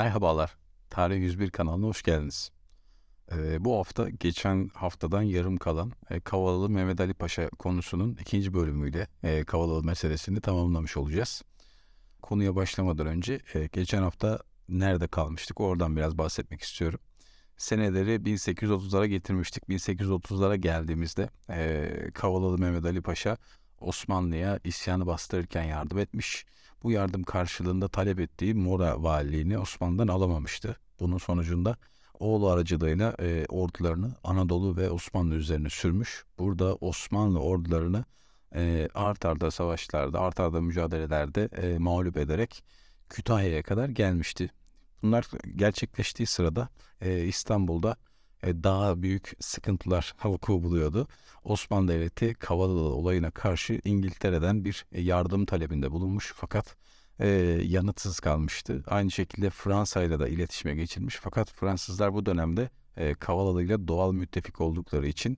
Merhabalar, Tarih 101 kanalına hoş geldiniz. Ee, bu hafta geçen haftadan yarım kalan e, Kavalalı Mehmet Ali Paşa konusunun ikinci bölümüyle e, Kavalalı meselesini tamamlamış olacağız. Konuya başlamadan önce e, geçen hafta nerede kalmıştık oradan biraz bahsetmek istiyorum. Seneleri 1830'lara getirmiştik. 1830'lara geldiğimizde e, Kavalalı Mehmet Ali Paşa Osmanlı'ya isyanı bastırırken yardım etmiş. Bu yardım karşılığında talep ettiği Mora valiliğini Osmanlı'dan alamamıştı. Bunun sonucunda oğlu aracılığıyla e, ordularını Anadolu ve Osmanlı üzerine sürmüş. Burada Osmanlı ordularını e, art arda savaşlarda, art arda mücadelelerde e, mağlup ederek Kütahya'ya kadar gelmişti. Bunlar gerçekleştiği sırada e, İstanbul'da daha büyük sıkıntılar vuku buluyordu. Osmanlı Devleti Kavalalı olayına karşı İngiltere'den bir e, yardım talebinde bulunmuş fakat e, yanıtsız kalmıştı. Aynı şekilde Fransa ile de iletişime geçilmiş fakat Fransızlar bu dönemde e, Kavalalı doğal müttefik oldukları için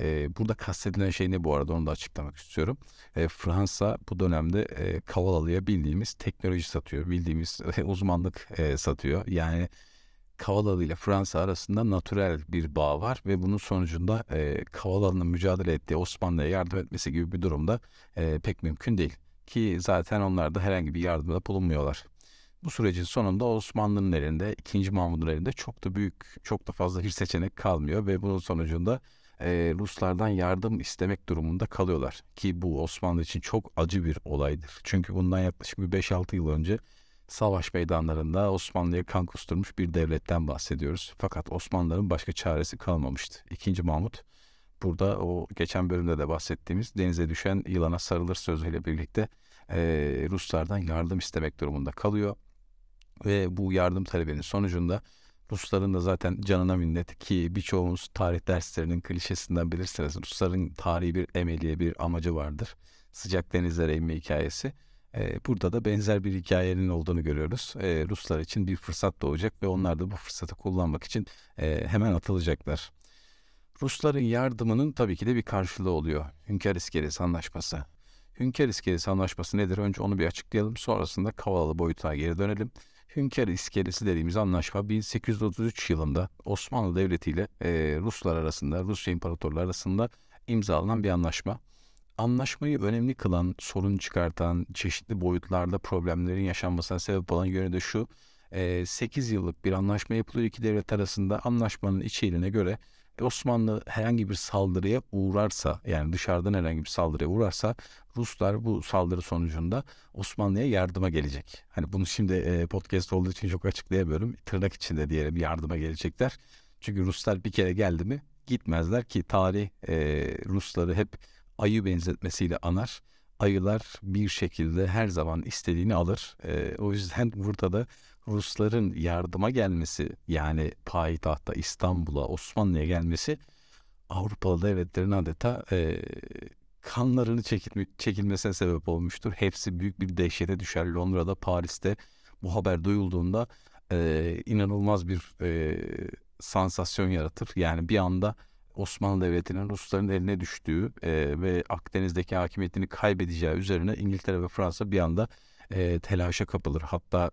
e, burada kastedilen şey ne bu arada onu da açıklamak istiyorum. E, Fransa bu dönemde e, Kavalalı'ya bildiğimiz teknoloji satıyor, bildiğimiz e, uzmanlık e, satıyor. Yani Kavalalı ile Fransa arasında natürel bir bağ var ve bunun sonucunda e, Kavalalı'nın mücadele ettiği Osmanlı'ya yardım etmesi gibi bir durumda e, pek mümkün değil. Ki zaten onlar da herhangi bir yardımda bulunmuyorlar. Bu sürecin sonunda Osmanlı'nın elinde, 2. Mahmud'un elinde çok da büyük, çok da fazla bir seçenek kalmıyor ve bunun sonucunda e, Ruslardan yardım istemek durumunda kalıyorlar. Ki bu Osmanlı için çok acı bir olaydır. Çünkü bundan yaklaşık bir 5-6 yıl önce savaş meydanlarında Osmanlı'ya kan kusturmuş bir devletten bahsediyoruz. Fakat Osmanlıların başka çaresi kalmamıştı. İkinci Mahmut burada o geçen bölümde de bahsettiğimiz denize düşen yılana sarılır sözüyle birlikte e, Ruslardan yardım istemek durumunda kalıyor. Ve bu yardım talebinin sonucunda Rusların da zaten canına minnet ki birçoğumuz tarih derslerinin klişesinden bilirsiniz. Rusların tarihi bir emeliye bir amacı vardır. Sıcak denizlere inme hikayesi. Ee, burada da benzer bir hikayenin olduğunu görüyoruz. Ee, Ruslar için bir fırsat doğacak ve onlar da bu fırsatı kullanmak için e, hemen atılacaklar. Rusların yardımının tabii ki de bir karşılığı oluyor. Hünkar İskelesi Anlaşması. Hünkar İskelesi Anlaşması nedir? Önce onu bir açıklayalım. Sonrasında Kavalalı boyutuna geri dönelim. Hünkar İskelesi dediğimiz anlaşma 1833 yılında Osmanlı Devleti ile e, Ruslar arasında, Rusya İmparatorluğu arasında imzalanan bir anlaşma. Anlaşmayı önemli kılan, sorun çıkartan, çeşitli boyutlarda problemlerin yaşanmasına sebep olan yönü de şu. E, 8 yıllık bir anlaşma yapılıyor iki devlet arasında. Anlaşmanın içeriğine göre Osmanlı herhangi bir saldırıya uğrarsa yani dışarıdan herhangi bir saldırıya uğrarsa Ruslar bu saldırı sonucunda Osmanlı'ya yardıma gelecek. Hani bunu şimdi podcast olduğu için çok açıklayamıyorum. Tırnak içinde diyelim yardıma gelecekler. Çünkü Ruslar bir kere geldi mi gitmezler ki tarih Rusları hep ayı benzetmesiyle anar. Ayılar bir şekilde her zaman istediğini alır. E, o yüzden burada da Rusların yardıma gelmesi yani payitahta İstanbul'a Osmanlı'ya gelmesi Avrupalı devletlerin adeta e, kanlarını çekilme, çekilmesine sebep olmuştur. Hepsi büyük bir dehşete düşer. Londra'da, Paris'te bu haber duyulduğunda e, inanılmaz bir e, sansasyon yaratır. Yani bir anda Osmanlı Devleti'nin Rusların eline düştüğü e, ve Akdeniz'deki hakimiyetini kaybedeceği üzerine İngiltere ve Fransa bir anda e, telaşa kapılır. Hatta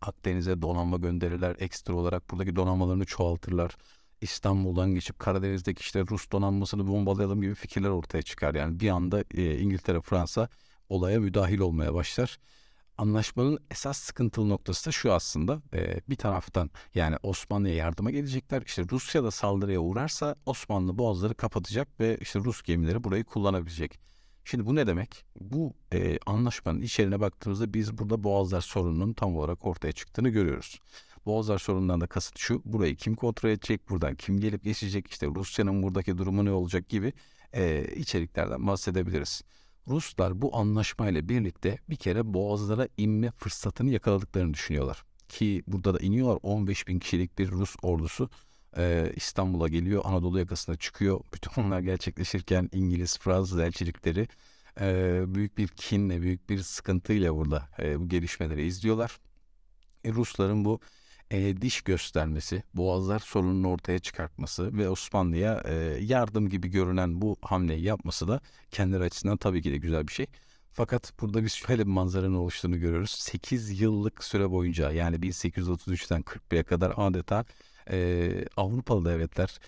Akdeniz'e donanma gönderirler. Ekstra olarak buradaki donanmalarını çoğaltırlar. İstanbul'dan geçip Karadeniz'deki işte Rus donanmasını bombalayalım gibi fikirler ortaya çıkar. Yani bir anda e, İngiltere, Fransa olaya müdahil olmaya başlar. Anlaşmanın esas sıkıntılı noktası da şu aslında. E, bir taraftan yani Osmanlı'ya yardıma gelecekler. İşte Rusya da saldırıya uğrarsa Osmanlı boğazları kapatacak ve işte Rus gemileri burayı kullanabilecek. Şimdi bu ne demek? Bu e, anlaşmanın içeriğine baktığımızda biz burada Boğazlar sorununun tam olarak ortaya çıktığını görüyoruz. Boğazlar sorunundan da kasıt şu, burayı kim kontrol edecek, buradan kim gelip geçecek, işte Rusya'nın buradaki durumu ne olacak gibi e, içeriklerden bahsedebiliriz. Ruslar bu anlaşmayla birlikte bir kere boğazlara inme fırsatını yakaladıklarını düşünüyorlar. Ki burada da iniyorlar 15 bin kişilik bir Rus ordusu e, İstanbul'a geliyor, Anadolu yakasına çıkıyor. Bütün bunlar gerçekleşirken İngiliz, Fransız elçilikleri e, büyük bir kinle, büyük bir sıkıntıyla burada e, bu gelişmeleri izliyorlar. E, Rusların bu e, diş göstermesi, boğazlar sorununu ortaya çıkartması ve Osmanlı'ya e, yardım gibi görünen bu hamleyi yapması da kendileri açısından tabii ki de güzel bir şey. Fakat burada biz şöyle bir manzaranın oluştuğunu görüyoruz. 8 yıllık süre boyunca yani 1833'ten 41'e kadar adeta e, Avrupalı devletler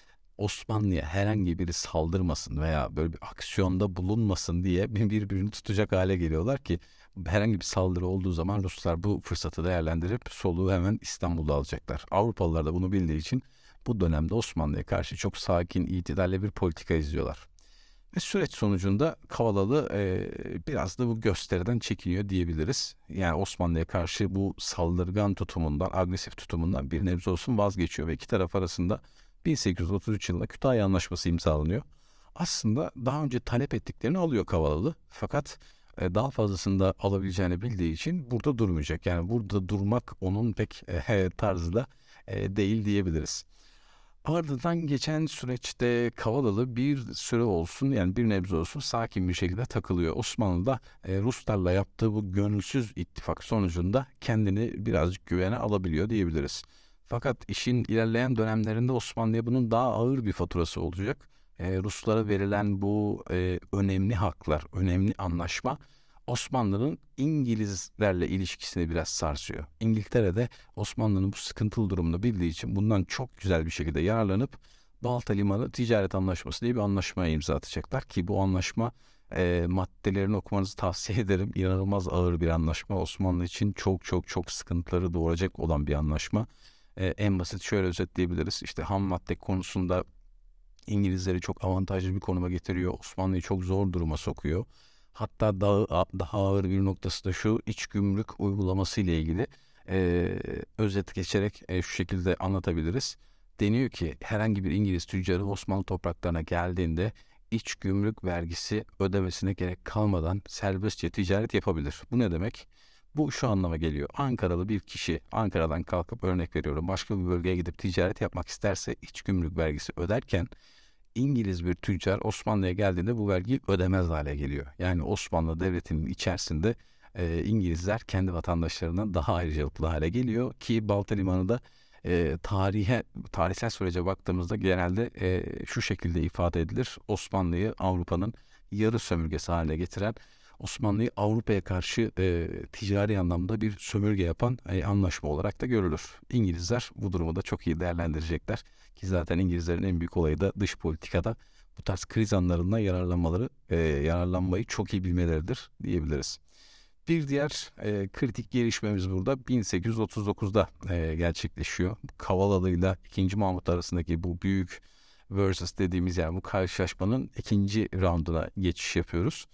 Osmanlı'ya herhangi biri saldırmasın veya böyle bir aksiyonda bulunmasın diye birbirini tutacak hale geliyorlar ki herhangi bir saldırı olduğu zaman Ruslar bu fırsatı değerlendirip soluğu hemen İstanbul'da alacaklar. Avrupalılar da bunu bildiği için bu dönemde Osmanlı'ya karşı çok sakin, itidalli bir politika izliyorlar. Ve süreç sonucunda Kavalalı e, biraz da bu gösteriden çekiniyor diyebiliriz. Yani Osmanlı'ya karşı bu saldırgan tutumundan, agresif tutumundan bir nebze olsun vazgeçiyor ve iki taraf arasında 1833 yılında Kütahya Anlaşması imzalanıyor. Aslında daha önce talep ettiklerini alıyor Kavalalı fakat e, daha fazlasını da alabileceğini bildiği için burada durmayacak. Yani burada durmak onun pek e, tarzı da e, değil diyebiliriz. Ardından geçen süreçte Kavalalı bir süre olsun yani bir nebze olsun sakin bir şekilde takılıyor. Osmanlı da e, Ruslarla yaptığı bu gönülsüz ittifak sonucunda kendini birazcık güvene alabiliyor diyebiliriz. Fakat işin ilerleyen dönemlerinde Osmanlı'ya bunun daha ağır bir faturası olacak. E, Ruslara verilen bu e, önemli haklar, önemli anlaşma Osmanlı'nın İngilizlerle ilişkisini biraz sarsıyor. İngiltere'de Osmanlı'nın bu sıkıntılı durumunu bildiği için bundan çok güzel bir şekilde yararlanıp Balta Limanı Ticaret Anlaşması diye bir anlaşmaya imza atacaklar ki bu anlaşma e, maddelerini okumanızı tavsiye ederim. İnanılmaz ağır bir anlaşma. Osmanlı için çok çok çok sıkıntıları doğuracak olan bir anlaşma. E, en basit şöyle özetleyebiliriz. İşte ham madde konusunda İngilizleri çok avantajlı bir konuma getiriyor. Osmanlı'yı çok zor duruma sokuyor. Hatta daha, daha ağır bir noktası da şu iç gümrük uygulaması ile ilgili e, özet geçerek e, şu şekilde anlatabiliriz. Deniyor ki herhangi bir İngiliz tüccarı Osmanlı topraklarına geldiğinde iç gümrük vergisi ödemesine gerek kalmadan serbestçe ticaret yapabilir. Bu ne demek? Bu şu anlama geliyor. Ankaralı bir kişi Ankara'dan kalkıp örnek veriyorum başka bir bölgeye gidip ticaret yapmak isterse iç gümrük vergisi öderken İngiliz bir tüccar Osmanlı'ya geldiğinde bu vergiyi ödemez hale geliyor. Yani Osmanlı Devleti'nin içerisinde e, İngilizler kendi vatandaşlarından daha ayrıcalıklı hale geliyor ki Balta Limanı da e, tarihe tarihsel sürece baktığımızda genelde e, şu şekilde ifade edilir. Osmanlı'yı Avrupa'nın yarı sömürgesi haline getiren Osmanlı'yı Avrupa'ya karşı e, ticari anlamda bir sömürge yapan e, anlaşma olarak da görülür. İngilizler bu durumu da çok iyi değerlendirecekler. Ki zaten İngilizlerin en büyük olayı da dış politikada bu tarz kriz anlarında yararlanmaları, e, yararlanmayı çok iyi bilmeleridir diyebiliriz. Bir diğer e, kritik gelişmemiz burada 1839'da e, gerçekleşiyor. Kavalalı ile 2. Mahmut arasındaki bu büyük versus dediğimiz yani bu karşılaşmanın ikinci rounduna geçiş yapıyoruz.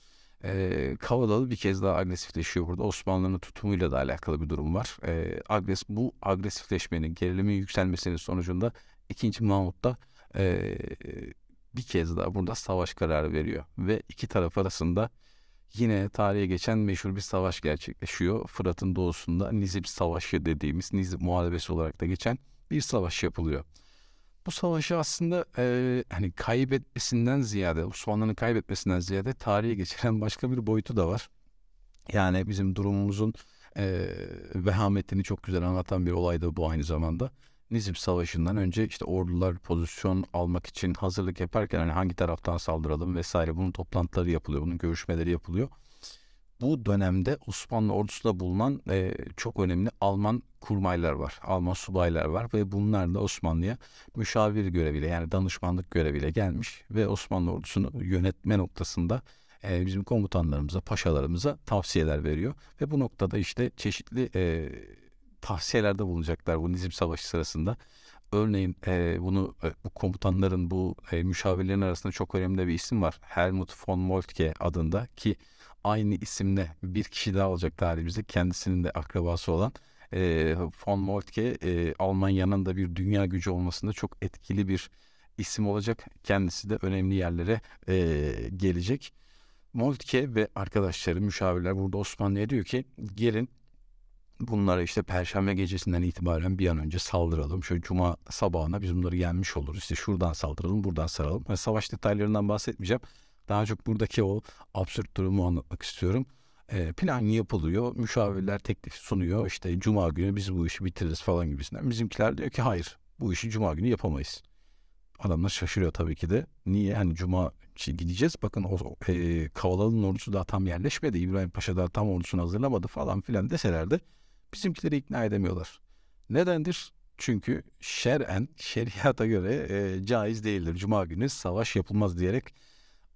E, Kavalalı bir kez daha agresifleşiyor burada. Osmanlı'nın tutumuyla da alakalı bir durum var. E, agres bu agresifleşmenin, gerilimin yükselmesinin sonucunda 2. Mahmut da e, bir kez daha burada savaş kararı veriyor. Ve iki taraf arasında yine tarihe geçen meşhur bir savaş gerçekleşiyor. Fırat'ın doğusunda Nizip Savaşı dediğimiz Nizip Muharebesi olarak da geçen bir savaş yapılıyor. Bu savaşı aslında e, hani kaybetmesinden ziyade, Osmanlı'nın kaybetmesinden ziyade tarihe geçiren başka bir boyutu da var. Yani bizim durumumuzun e, vehametini çok güzel anlatan bir olay da bu aynı zamanda. Nizip Savaşı'ndan önce işte ordular pozisyon almak için hazırlık yaparken hani hangi taraftan saldıralım vesaire bunun toplantıları yapılıyor, bunun görüşmeleri yapılıyor. Bu dönemde Osmanlı ordusunda bulunan e, çok önemli Alman kurmaylar var, Alman subaylar var ve bunlar da Osmanlı'ya müşavir göreviyle yani danışmanlık göreviyle gelmiş ve Osmanlı ordusunu yönetme noktasında e, bizim komutanlarımıza, paşalarımıza tavsiyeler veriyor ve bu noktada işte çeşitli e, tavsiyelerde bulunacaklar bu Nizip Savaşı sırasında. Örneğin e, bunu e, bu komutanların bu e, müşavirlerin arasında çok önemli bir isim var. Helmut von Moltke adında ki aynı isimle bir kişi daha olacak tarihimizde kendisinin de akrabası olan e, von Moltke e, Almanya'nın da bir dünya gücü olmasında çok etkili bir isim olacak. Kendisi de önemli yerlere e, gelecek. Moltke ve arkadaşları müşavirler burada Osmanlı'ya diyor ki gelin bunlara işte perşembe gecesinden itibaren bir an önce saldıralım. Şöyle cuma sabahına biz bunları yenmiş oluruz. İşte şuradan saldıralım, buradan saralım. Yani savaş detaylarından bahsetmeyeceğim. Daha çok buradaki o absürt durumu anlatmak istiyorum. E, plan yapılıyor. Müşavirler teklif sunuyor. İşte cuma günü biz bu işi bitiririz falan gibisinden. Bizimkiler diyor ki hayır bu işi cuma günü yapamayız. Adamlar şaşırıyor tabii ki de. Niye? Hani cuma gideceğiz. Bakın o e, Kavalalı'nın ordusu daha tam yerleşmedi. İbrahim Paşa daha tam ordusunu hazırlamadı falan filan deseler de bizimkileri ikna edemiyorlar. Nedendir? Çünkü şer'en, şeriata göre e, caiz değildir. Cuma günü savaş yapılmaz diyerek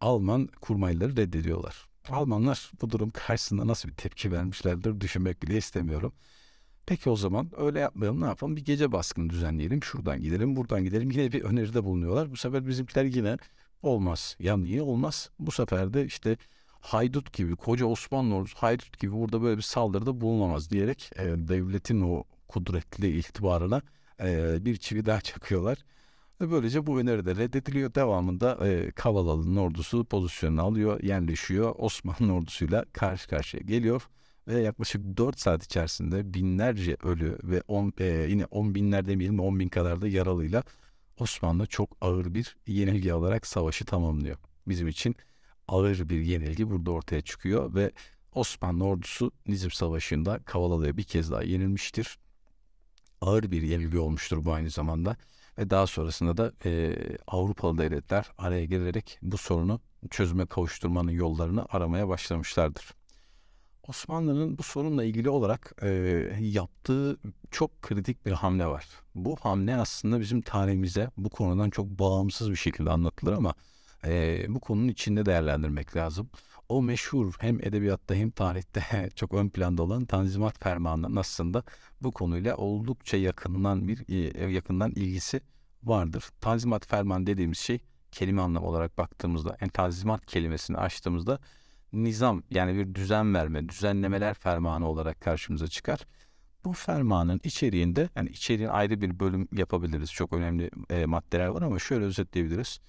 Alman kurmayları reddediyorlar. Almanlar bu durum karşısında nasıl bir tepki vermişlerdir düşünmek bile istemiyorum. Peki o zaman öyle yapmayalım ne yapalım bir gece baskını düzenleyelim şuradan gidelim buradan gidelim yine bir öneride bulunuyorlar. Bu sefer bizimkiler yine olmaz ya niye olmaz bu sefer de işte haydut gibi koca Osmanlı ordusu haydut gibi burada böyle bir saldırıda bulunamaz diyerek e, devletin o kudretli itibarına e, bir çivi daha çakıyorlar. Ve böylece bu öneri de reddediliyor. Devamında e, Kavalalı'nın ordusu pozisyonunu alıyor, yerleşiyor. Osmanlı ordusuyla karşı karşıya geliyor. Ve yaklaşık 4 saat içerisinde binlerce ölü ve on, e, yine 10 binler demeyelim 10 bin kadar da yaralıyla Osmanlı çok ağır bir yenilgi alarak savaşı tamamlıyor. Bizim için ağır bir yenilgi burada ortaya çıkıyor ve Osmanlı ordusu Nizip Savaşı'nda Kavalalı'ya bir kez daha yenilmiştir. Ağır bir yenilgi olmuştur bu aynı zamanda ve daha sonrasında da e, Avrupalı devletler araya girerek bu sorunu çözüme kavuşturmanın yollarını aramaya başlamışlardır. Osmanlı'nın bu sorunla ilgili olarak e, yaptığı çok kritik bir hamle var. Bu hamle aslında bizim tarihimize bu konudan çok bağımsız bir şekilde anlatılır ama e, bu konunun içinde değerlendirmek lazım. O meşhur hem edebiyatta hem tarihte çok ön planda olan Tanzimat Fermanı'nın aslında bu konuyla oldukça yakından bir e, yakından ilgisi vardır. Tanzimat Ferman dediğimiz şey kelime anlamı olarak baktığımızda yani tanzimat kelimesini açtığımızda nizam yani bir düzen verme, düzenlemeler fermanı olarak karşımıza çıkar. Bu fermanın içeriğinde yani içeriğin ayrı bir bölüm yapabiliriz. Çok önemli e, maddeler var ama şöyle özetleyebiliriz.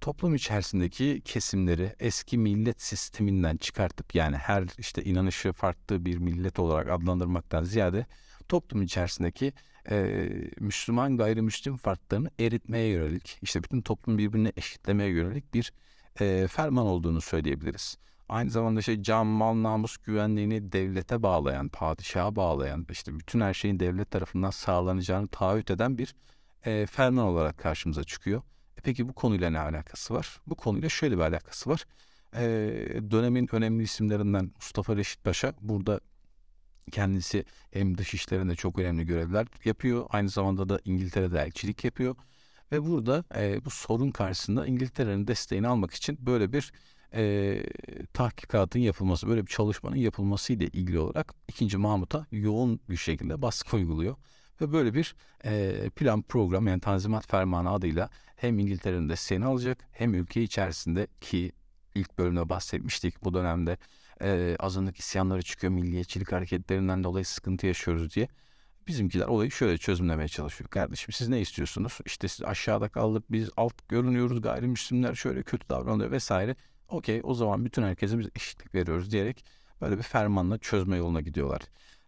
Toplum içerisindeki kesimleri eski millet sisteminden çıkartıp yani her işte inanışı farklı bir millet olarak adlandırmaktan ziyade toplum içerisindeki e, Müslüman gayrimüslim farklarını eritmeye yönelik işte bütün toplum birbirine eşitlemeye yönelik bir e, ferman olduğunu söyleyebiliriz aynı zamanda şey can, mal, namus güvenliğini devlete bağlayan, padişaha bağlayan, işte bütün her şeyin devlet tarafından sağlanacağını taahhüt eden bir e, ferman olarak karşımıza çıkıyor. Peki bu konuyla ne alakası var? Bu konuyla şöyle bir alakası var. E, dönemin önemli isimlerinden Mustafa Reşit Paşa burada kendisi hem dış işlerinde çok önemli görevler yapıyor. Aynı zamanda da İngiltere'de elçilik yapıyor. Ve burada e, bu sorun karşısında İngiltere'nin desteğini almak için böyle bir e, tahkikatın yapılması, böyle bir çalışmanın yapılması ile ilgili olarak 2. Mahmut'a yoğun bir şekilde baskı uyguluyor. Ve böyle bir e, plan program yani Tanzimat Fermanı adıyla hem İngiltere'nin desteğini alacak hem ülke içerisinde ki ilk bölümde bahsetmiştik bu dönemde e, azınlık isyanları çıkıyor milliyetçilik hareketlerinden dolayı sıkıntı yaşıyoruz diye. Bizimkiler olayı şöyle çözümlemeye çalışıyor. Kardeşim siz ne istiyorsunuz? İşte siz aşağıda kaldık biz alt görünüyoruz gayrimüslimler şöyle kötü davranıyor vesaire. Okey o zaman bütün herkese biz eşitlik veriyoruz diyerek böyle bir fermanla çözme yoluna gidiyorlar.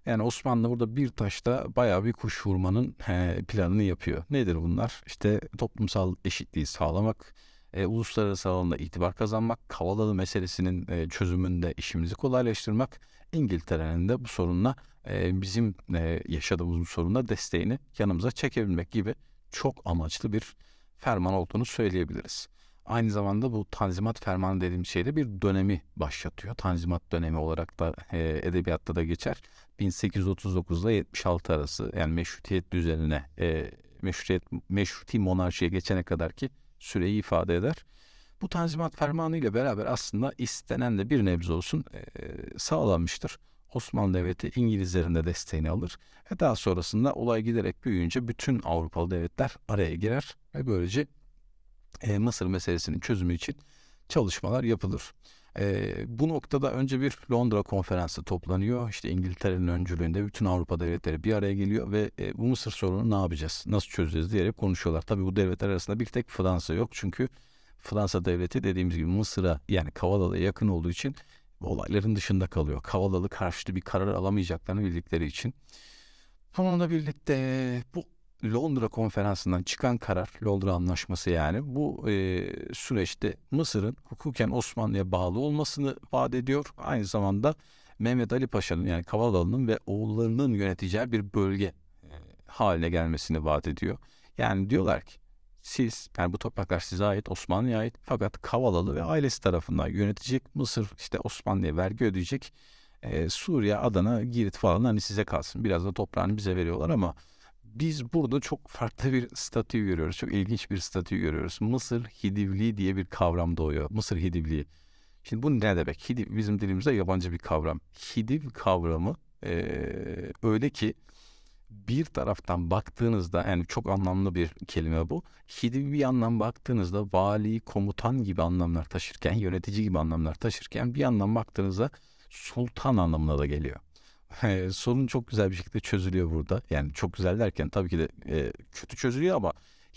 Yani Osmanlı burada bir taşta bayağı bir kuş vurmanın planını yapıyor. Nedir bunlar? İşte toplumsal eşitliği sağlamak, e, uluslararası alanda itibar kazanmak, Kavalalı meselesinin e, çözümünde işimizi kolaylaştırmak, İngiltere'nin de bu sorunla e, bizim e, yaşadığımız bu sorunla desteğini yanımıza çekebilmek gibi çok amaçlı bir ferman olduğunu söyleyebiliriz. Aynı zamanda bu Tanzimat Fermanı dediğim şeyde bir dönemi başlatıyor. Tanzimat dönemi olarak da e, edebiyatta da geçer. 1839 ile 76 arası yani meşrutiyet düzenine e, meşrutiyet, meşruti monarşiye geçene kadar ki süreyi ifade eder. Bu Tanzimat Fermanı ile beraber aslında istenen de bir nebze olsun e, sağlanmıştır. Osmanlı Devleti İngilizlerin de desteğini alır ve daha sonrasında olay giderek büyüyünce bütün Avrupalı devletler araya girer ve böylece e, Mısır meselesinin çözümü için çalışmalar yapılır. E, bu noktada önce bir Londra konferansı toplanıyor. İşte İngiltere'nin öncülüğünde bütün Avrupa devletleri bir araya geliyor ve e, bu Mısır sorunu ne yapacağız, nasıl çözeceğiz diyerek konuşuyorlar. Tabii bu devletler arasında bir tek Fransa yok çünkü Fransa devleti dediğimiz gibi Mısır'a yani Kavalalı'ya yakın olduğu için olayların dışında kalıyor. Kavalalı karşıtı bir karar alamayacaklarını bildikleri için. Bununla birlikte bu Londra konferansından çıkan karar, Londra anlaşması yani bu e, süreçte Mısır'ın hukuken Osmanlı'ya bağlı olmasını vaat ediyor. Aynı zamanda Mehmet Ali Paşa'nın yani Kavalalı'nın ve oğullarının yöneteceği bir bölge e, haline gelmesini vaat ediyor. Yani diyorlar ki siz yani bu topraklar size ait Osmanlı'ya ait fakat Kavalalı ve ailesi tarafından yönetecek Mısır işte Osmanlı'ya vergi ödeyecek e, Suriye, Adana, Girit falan hani size kalsın biraz da toprağını bize veriyorlar ama biz burada çok farklı bir statü görüyoruz. Çok ilginç bir statü görüyoruz. Mısır Hidivliği diye bir kavram doğuyor. Mısır Hidivliği. Şimdi bu ne demek? Hidiv bizim dilimizde yabancı bir kavram. Hidiv kavramı e, öyle ki bir taraftan baktığınızda yani çok anlamlı bir kelime bu. Hidiv bir yandan baktığınızda vali, komutan gibi anlamlar taşırken, yönetici gibi anlamlar taşırken bir yandan baktığınızda sultan anlamına da geliyor. Sorun çok güzel bir şekilde çözülüyor burada. Yani çok güzel derken tabii ki de e, kötü çözülüyor ama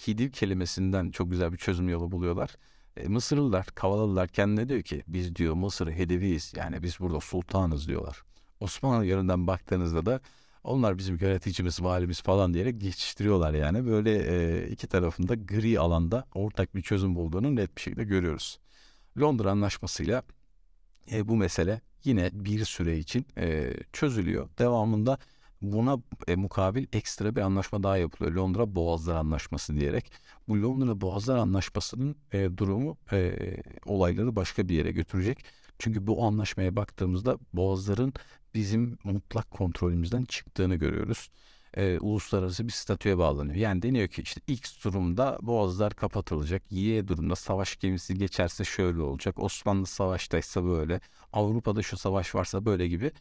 Hidiv kelimesinden çok güzel bir çözüm yolu buluyorlar. E, Mısırlılar, Kavalalılar kendine diyor ki biz diyor Mısır Hidiviyiz. Yani biz burada sultanız diyorlar. Osmanlı yönünden baktığınızda da onlar bizim yöneticimiz, valimiz falan diyerek geçiştiriyorlar yani. Böyle e, iki tarafında gri alanda ortak bir çözüm bulduğunu net bir şekilde görüyoruz. Londra Anlaşması'yla e, bu mesele yine bir süre için e, çözülüyor. Devamında buna e, mukabil ekstra bir anlaşma daha yapılıyor. Londra Boğazlar Anlaşması diyerek. Bu Londra Boğazlar Anlaşması'nın e, durumu e, olayları başka bir yere götürecek. Çünkü bu anlaşmaya baktığımızda Boğazların bizim mutlak kontrolümüzden çıktığını görüyoruz e, uluslararası bir statüye bağlanıyor. Yani deniyor ki işte X durumda boğazlar kapatılacak. Y durumda savaş gemisi geçerse şöyle olacak. Osmanlı savaştaysa böyle. Avrupa'da şu savaş varsa böyle gibi.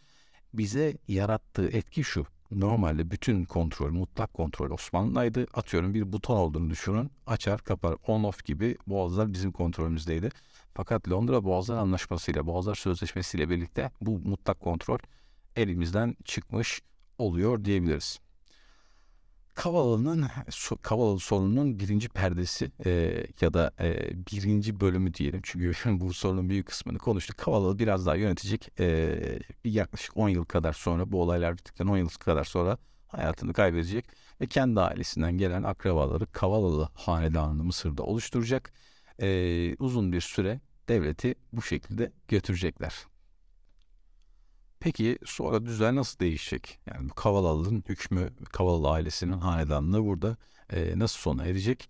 Bize yarattığı etki şu. Normalde bütün kontrol, mutlak kontrol Osmanlı'daydı. Atıyorum bir buton olduğunu düşünün. Açar kapar on off gibi boğazlar bizim kontrolümüzdeydi. Fakat Londra Boğazlar Anlaşması ile Boğazlar Sözleşmesi ile birlikte bu mutlak kontrol elimizden çıkmış oluyor diyebiliriz. Kavalalı'nın Kavalalı sorununun birinci perdesi e, ya da e, birinci bölümü diyelim. Çünkü bu sorunun büyük kısmını konuştuk. Kavalalı biraz daha yönetecek. E, yaklaşık 10 yıl kadar sonra bu olaylar bittikten 10 yıl kadar sonra hayatını kaybedecek ve kendi ailesinden gelen akrabaları Kavalalı hanedanını Mısır'da oluşturacak. E, uzun bir süre devleti bu şekilde götürecekler. Peki sonra düzen nasıl değişecek? Yani bu Kavalalı'nın hükmü, Kavalalı ailesinin hanedanlığı burada e, nasıl sona erecek?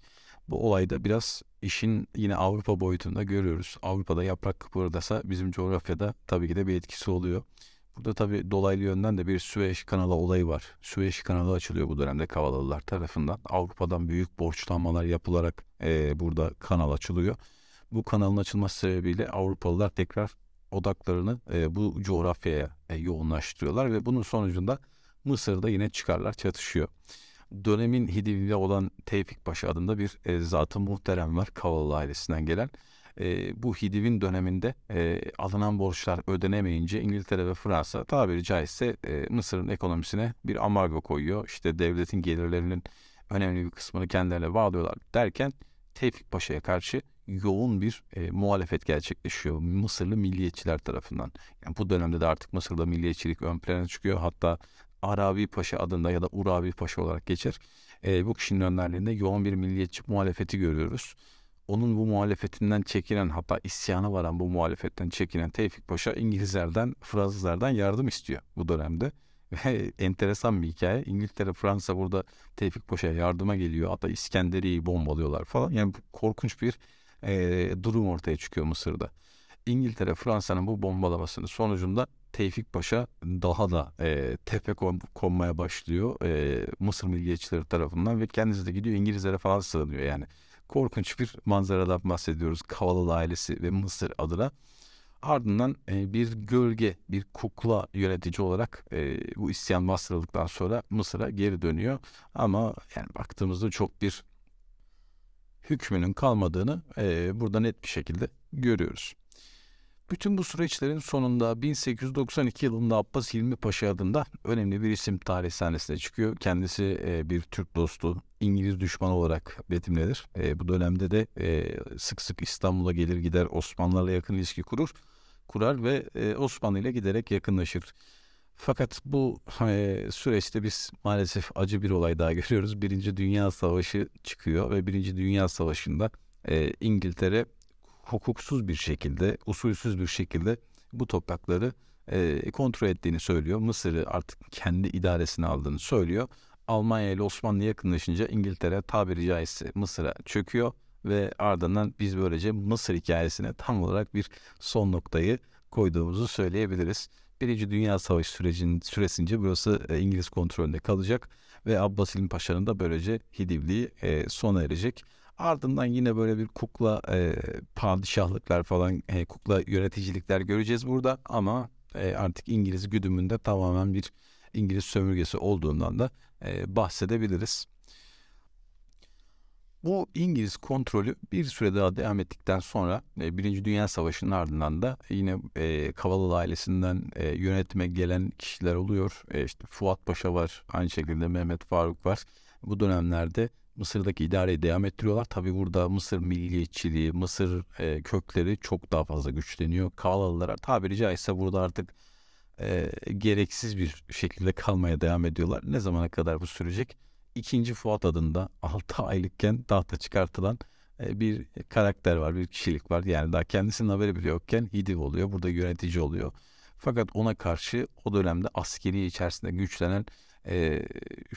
Bu olayda biraz işin yine Avrupa boyutunda görüyoruz. Avrupa'da yaprak kıpırdasa bizim coğrafyada tabii ki de bir etkisi oluyor. Burada tabii dolaylı yönden de bir Süveyş kanalı olayı var. Süveyş kanalı açılıyor bu dönemde Kavalalılar tarafından. Avrupa'dan büyük borçlanmalar yapılarak e, burada kanal açılıyor. Bu kanalın açılması sebebiyle Avrupalılar tekrar odaklarını e, bu coğrafyaya e, yoğunlaştırıyorlar ve bunun sonucunda Mısır'da yine çıkarlar çatışıyor. Dönemin Hidivli olan Tevfik Paşa adında bir e, zatı muhterem var Kavalı ailesinden gelen. E, bu Hidiv'in döneminde e, alınan borçlar ödenemeyince İngiltere ve Fransa tabiri caizse e, Mısır'ın ekonomisine bir ambargo koyuyor. İşte devletin gelirlerinin önemli bir kısmını kendilerine bağlıyorlar derken Tevfik Paşa'ya karşı yoğun bir e, muhalefet gerçekleşiyor Mısırlı milliyetçiler tarafından. Yani bu dönemde de artık Mısır'da milliyetçilik ön plana çıkıyor. Hatta Arabi Paşa adında ya da Urabi Paşa olarak geçer. E, bu kişinin önderliğinde yoğun bir milliyetçi muhalefeti görüyoruz. Onun bu muhalefetinden çekilen hatta isyana varan bu muhalefetten çekilen Tevfik Paşa İngilizlerden, Fransızlardan yardım istiyor bu dönemde. Ve enteresan bir hikaye. İngiltere, Fransa burada Tevfik Paşa'ya yardıma geliyor. Hatta İskenderiye'yi bombalıyorlar falan. Yani korkunç bir e, durum ortaya çıkıyor Mısır'da. İngiltere Fransa'nın bu bombalamasının sonucunda Tevfik Paşa daha da e, tepe konmaya başlıyor e, Mısır milliyetçileri tarafından ve kendisi de gidiyor İngilizlere falan sığınıyor yani. Korkunç bir manzaradan bahsediyoruz Kavalalı ailesi ve Mısır adına. Ardından e, bir gölge, bir kukla yönetici olarak e, bu isyan bastırıldıktan sonra Mısır'a geri dönüyor. Ama yani baktığımızda çok bir hükmünün kalmadığını e, burada net bir şekilde görüyoruz. Bütün bu süreçlerin sonunda 1892 yılında Abbas Hilmi Paşa adında önemli bir isim tarih sahnesine çıkıyor. Kendisi e, bir Türk dostu, İngiliz düşmanı olarak betimlenir. E, bu dönemde de e, sık sık İstanbul'a gelir gider Osmanlılarla yakın ilişki kurur, kurar ve e, Osmanlı ile giderek yakınlaşır. Fakat bu e, süreçte biz maalesef acı bir olay daha görüyoruz. Birinci Dünya Savaşı çıkıyor ve Birinci Dünya Savaşı'nda e, İngiltere hukuksuz bir şekilde, usulsüz bir şekilde bu toprakları e, kontrol ettiğini söylüyor. Mısır'ı artık kendi idaresine aldığını söylüyor. Almanya ile Osmanlı yakınlaşınca İngiltere tabiri caizse Mısır'a çöküyor ve ardından biz böylece Mısır hikayesine tam olarak bir son noktayı koyduğumuzu söyleyebiliriz. Birinci Dünya Savaşı sürecin, süresince burası e, İngiliz kontrolünde kalacak ve Abbas Paşa'nın da böylece Hidivliği e, sona erecek. Ardından yine böyle bir kukla e, padişahlıklar falan, e, kukla yöneticilikler göreceğiz burada ama e, artık İngiliz güdümünde tamamen bir İngiliz sömürgesi olduğundan da e, bahsedebiliriz. Bu İngiliz kontrolü bir süre daha devam ettikten sonra e, Birinci Dünya Savaşı'nın ardından da yine e, Kavalalı ailesinden e, yönetime gelen kişiler oluyor. E, işte Fuat Paşa var, aynı şekilde Mehmet Faruk var. Bu dönemlerde Mısır'daki idareyi devam ettiriyorlar. Tabi burada Mısır milliyetçiliği, Mısır e, kökleri çok daha fazla güçleniyor. Kavalalılar tabiri caizse burada artık e, gereksiz bir şekilde kalmaya devam ediyorlar. Ne zamana kadar bu sürecek? İkinci Fuat adında 6 aylıkken tahta çıkartılan e, bir karakter var, bir kişilik var. Yani daha kendisinin haberi bile yokken Hidiv oluyor, burada yönetici oluyor. Fakat ona karşı o dönemde askeri içerisinde güçlenen e,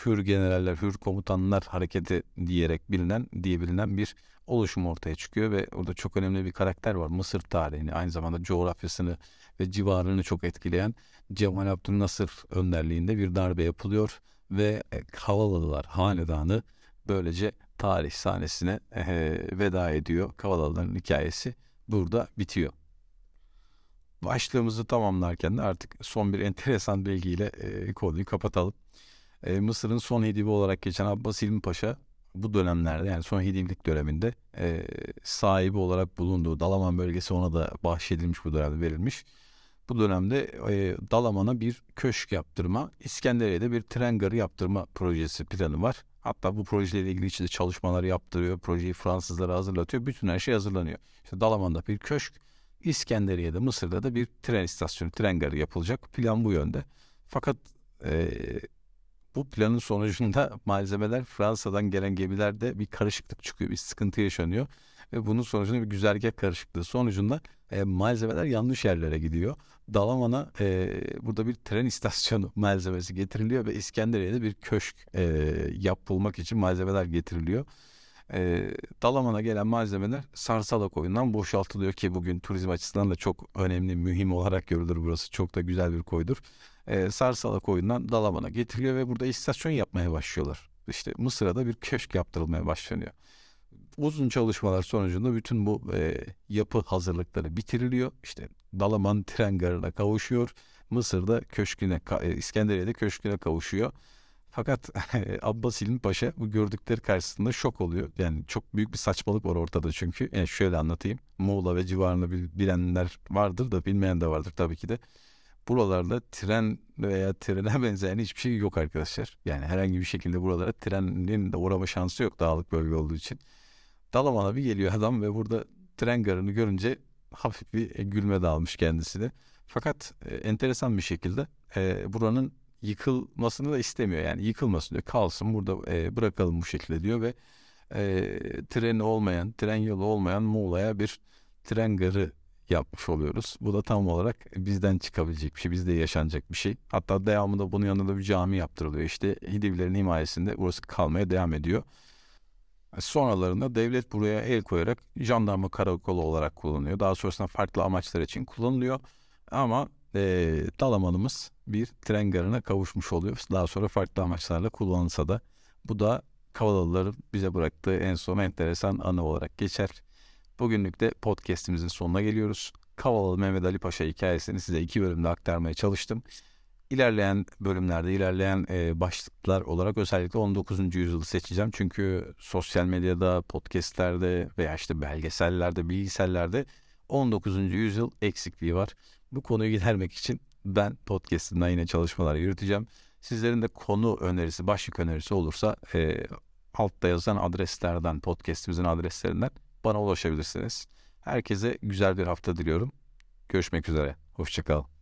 hür generaller, hür komutanlar hareketi diyerek bilinen, diye bilinen bir oluşum ortaya çıkıyor ve orada çok önemli bir karakter var. Mısır tarihini, aynı zamanda coğrafyasını ve civarını çok etkileyen Cemal Abdülnasır önderliğinde bir darbe yapılıyor ve Kavalalılar hanedanı böylece tarih sahnesine e, veda ediyor. Kavalalıların hikayesi burada bitiyor. Başlığımızı tamamlarken de artık son bir enteresan bilgiyle e, konuyu kapatalım. E, Mısır'ın son hedivi olarak geçen Abbas İlmi Paşa bu dönemlerde yani son hedivlik döneminde e, sahibi olarak bulunduğu Dalaman bölgesi ona da bahşedilmiş bu dönemde verilmiş. Bu dönemde e, Dalaman'a bir köşk yaptırma, İskenderiye'de bir tren garı yaptırma projesi planı var. Hatta bu projeyle ilgili içinde çalışmalar yaptırıyor, projeyi Fransızlara hazırlatıyor, bütün her şey hazırlanıyor. İşte Dalaman'da bir köşk, İskenderiye'de, Mısır'da da bir tren istasyonu, tren garı yapılacak. Plan bu yönde. Fakat e, bu planın sonucunda malzemeler Fransa'dan gelen gemilerde bir karışıklık çıkıyor, bir sıkıntı yaşanıyor. Ve bunun sonucunda bir güzergah karışıklığı sonucunda e, malzemeler yanlış yerlere gidiyor. Dalaman'a e, burada bir tren istasyonu malzemesi getiriliyor ve İskenderiye'de bir köşk e, yapılmak için malzemeler getiriliyor. E, Dalaman'a gelen malzemeler Sarsala koyundan boşaltılıyor ki bugün turizm açısından da çok önemli, mühim olarak görülür burası. Çok da güzel bir koydur. E, Sarsala koyundan Dalaman'a getiriliyor ve burada istasyon yapmaya başlıyorlar. İşte Mısır'a da bir köşk yaptırılmaya başlanıyor uzun çalışmalar sonucunda bütün bu e, yapı hazırlıkları bitiriliyor. İşte Dalaman tren garına kavuşuyor. Mısır'da köşküne, e, İskenderiye'de köşküne kavuşuyor. Fakat Abbas İlmi Paşa bu gördükleri karşısında şok oluyor. Yani çok büyük bir saçmalık var ortada çünkü. Yani şöyle anlatayım. Muğla ve civarını bilenler vardır da bilmeyen de vardır tabii ki de. Buralarda tren veya trene benzeyen hiçbir şey yok arkadaşlar. Yani herhangi bir şekilde buralara trenin de uğrama şansı yok dağlık bölge olduğu için. Dalaman'a bir geliyor adam ve burada tren garını görünce hafif bir e, gülme dalmış kendisine. Fakat e, enteresan bir şekilde e, buranın yıkılmasını da istemiyor. Yani yıkılmasın diyor. Kalsın burada e, bırakalım bu şekilde diyor ve e, treni olmayan, tren yolu olmayan Muğla'ya bir tren garı yapmış oluyoruz. Bu da tam olarak bizden çıkabilecek bir şey, bizde yaşanacak bir şey. Hatta devamında bunun yanında bir cami yaptırılıyor. İşte Hidivlerin himayesinde burası kalmaya devam ediyor. Sonralarında devlet buraya el koyarak jandarma karakolu olarak kullanıyor. Daha sonrasında farklı amaçlar için kullanılıyor. Ama e, Dalaman'ımız bir tren garına kavuşmuş oluyor. Daha sonra farklı amaçlarla kullanılsa da bu da Kavalalıların bize bıraktığı en son enteresan anı olarak geçer. Bugünlük de podcastimizin sonuna geliyoruz. Kavalalı Mehmet Ali Paşa hikayesini size iki bölümde aktarmaya çalıştım. İlerleyen bölümlerde, ilerleyen e, başlıklar olarak özellikle 19. yüzyılı seçeceğim. Çünkü sosyal medyada, podcastlerde veya işte belgesellerde, bilgisellerde 19. yüzyıl eksikliği var. Bu konuyu gidermek için ben podcastimden yine çalışmalar yürüteceğim. Sizlerin de konu önerisi, başlık önerisi olursa e, altta yazan adreslerden, podcastimizin adreslerinden bana ulaşabilirsiniz. Herkese güzel bir hafta diliyorum. Görüşmek üzere. Hoşçakalın.